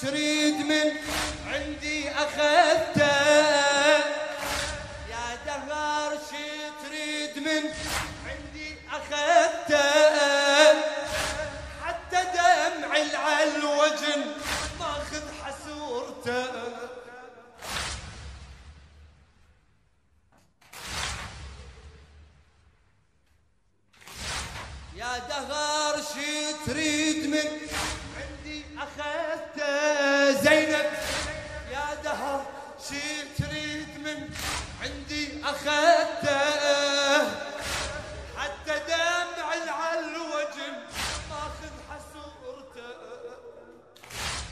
تريد من عندي أخذته. يا دهر شي تريد من عندي أخذته. حتى دمعي على الوجن ماخذ حسورته. يا دهر شي تريد من شي تريد من عندي أخذته. حتى دمع على الوجه ماخذ حسورته.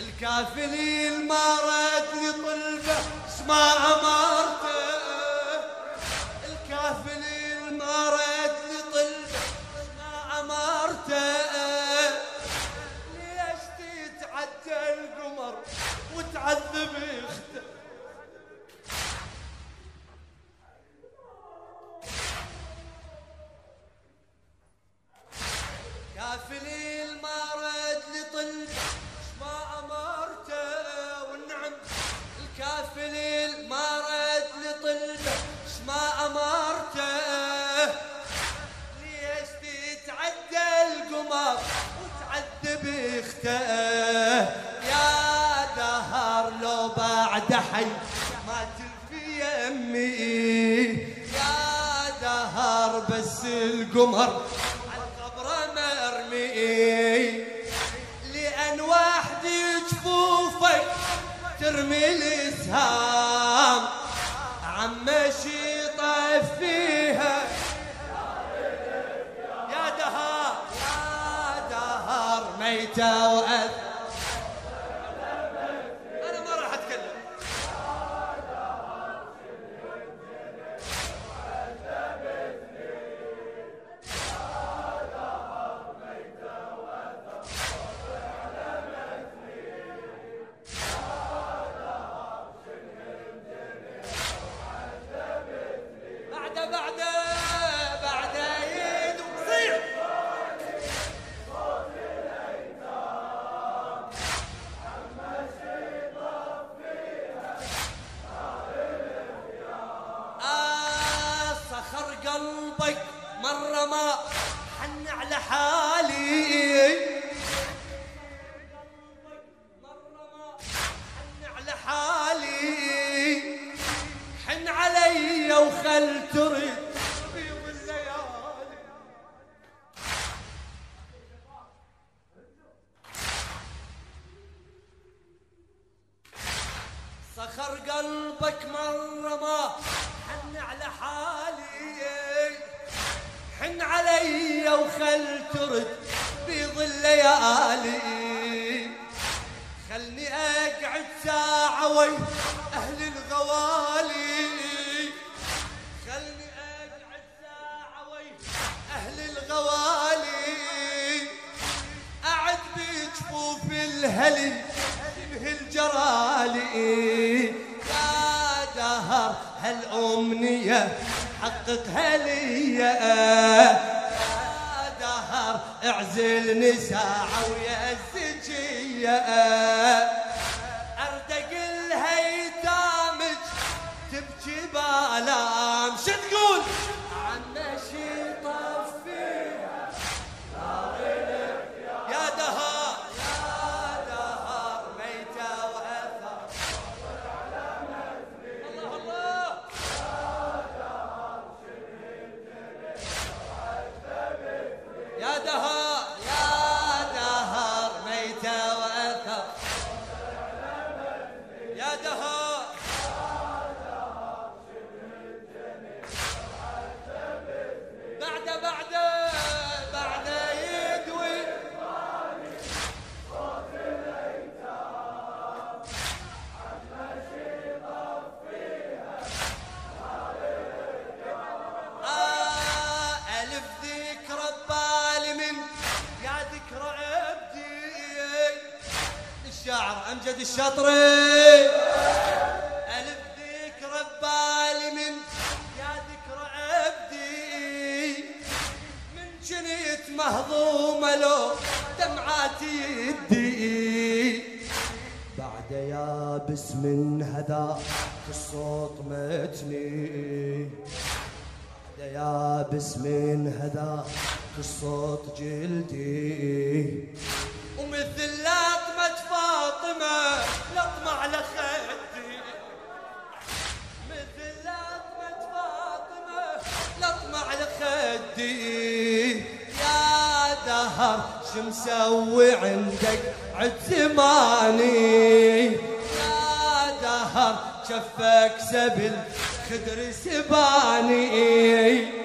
الكافلين ما رد لي طلبه اسمع امارته حي. ما تلفي يمي. يا دهر بس القمر عالقبر مرمي. لأن وحدي جفوفك ترمي الإسهام. عم طيف فيها. يا دهر يا دهر ميتة وأذ وخل ترد. بيض الليالي صخر قلبك مرة ما حن على حالي. حن علي وخل ترد بيض الليالي خلني أقعد ساعة وي أهل الغوالي. الهلي تنهي الجرالي؟ يا دهر هالامنية حققها لي؟ يا دهر اعزلني ساعة ويا الزكية يا الشاعر أمجد الشطري ألف ذكرى ببالي من يا ذكرى عبدي. من جنيت مهضومة لو دمعاتي يدي. بعد يابس من هذا الصوت متني. بعد يابس من هذا الصوت جلدي. مسوي عندك عد يا دهر شفك سبل خدر سباني.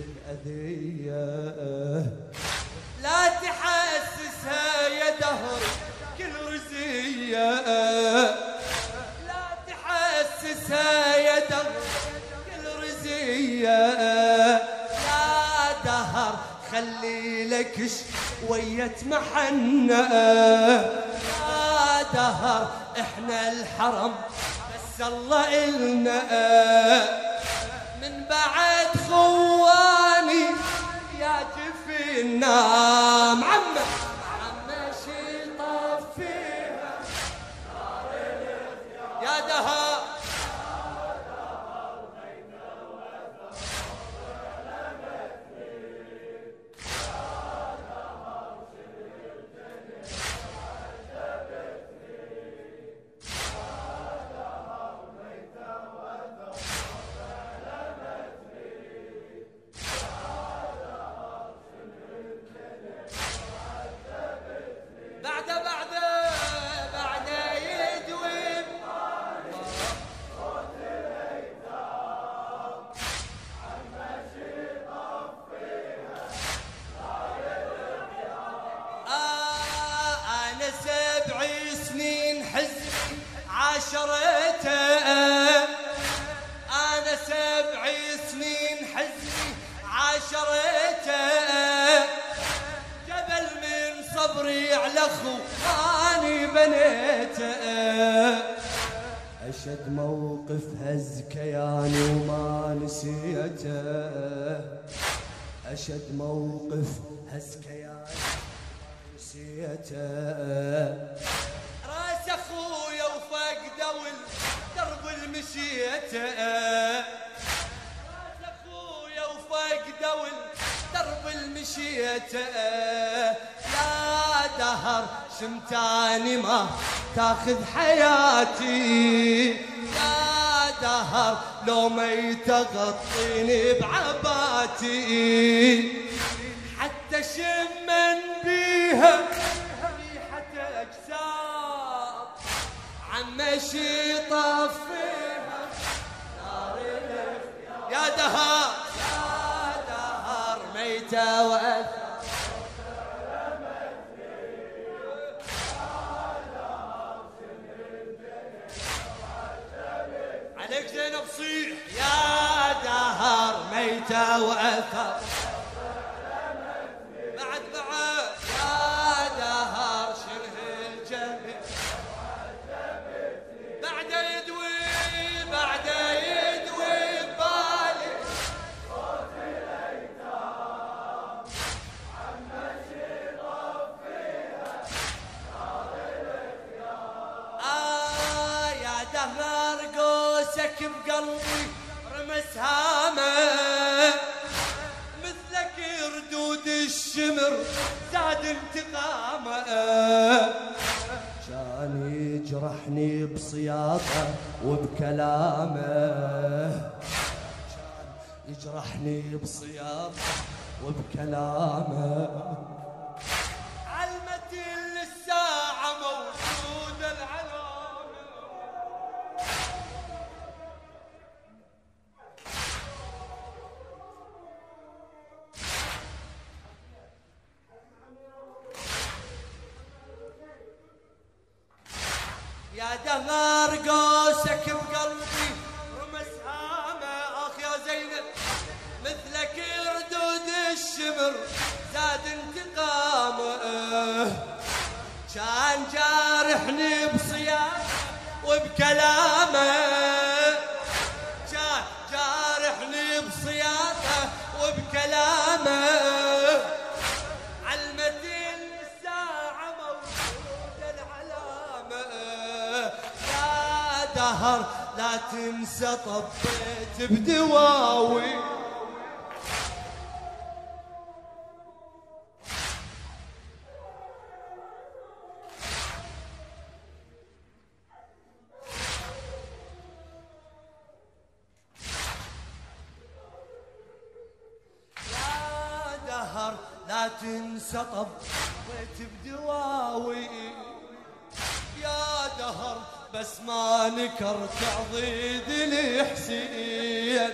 تحمل أذية لا تحسسها يا دهر كل رزية. لا تحسسها يا دهر كل رزية. يا دهر خلي لك شوية محنة. يا دهر إحنا الحرم بس الله إلنا. من بعد يا না أشد موقف هز كياني وما نسيته أشد موقف هز كياني نسيته رأس أخويا وفقده والدرب المشيته رأس أخويا وفقده والدرب المشيته يا دهر شمتاني ما تاخذ حياتي. يا دهر لو ما يتغطيني بعباتي. حتى شمن بيها ريحة أجسام. عمشي طفيها يا دهر يا دهر ميتة وأثر وأثر زاد انتقامه. كان يجرحني بصياطه وبكلامه. يجرحني بصياطه وبكلامه. يا دهر قوسك بقلبي رمس هامة أخ يا زينب. مثلك ردود الشمر زاد انتقامه. كان جارحني بصيام وبكلامه. يا دهر لا تنسى طبيت بدواوي. لا تنسى طبيت بدواوي. يا دهر بس ما نكرت عضيد الحسين.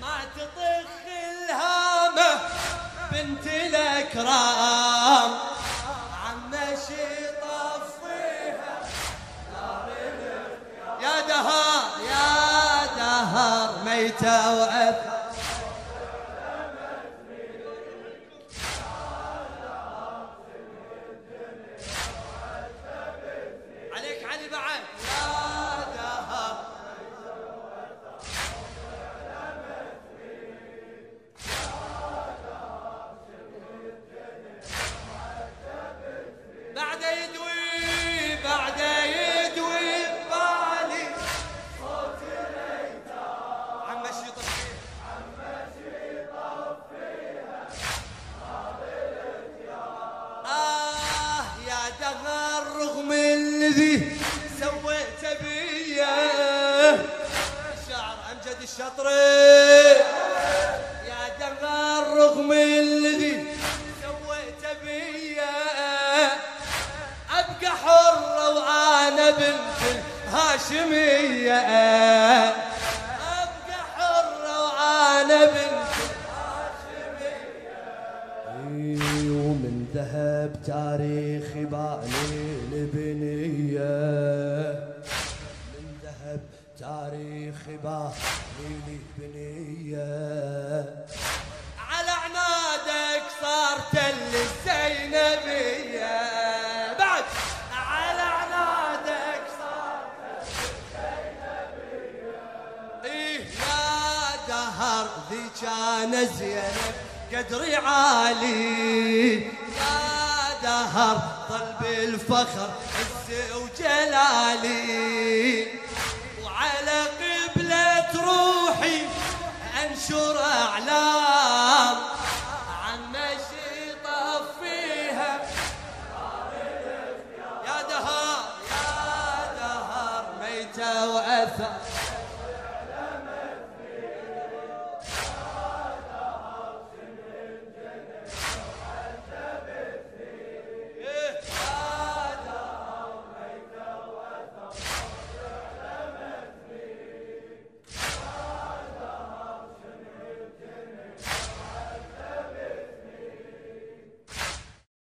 ما تطخ الهامة بنت الأكرام. عم طفيها يا دهر يا دهر ميتة وأثر. بنت الهاشمية أبقى حرة وأنا بنت إي ومن ذهب تاريخي باني البنية من ذهب تاريخي باني البنية أنا زينب قدري عالي. يا دهر طلب الفخر عز وجلالي. وعلى قبلة روحي أنشر أعلام. عن مشي طفيها يا دهر يا دهر ميتة وأثر.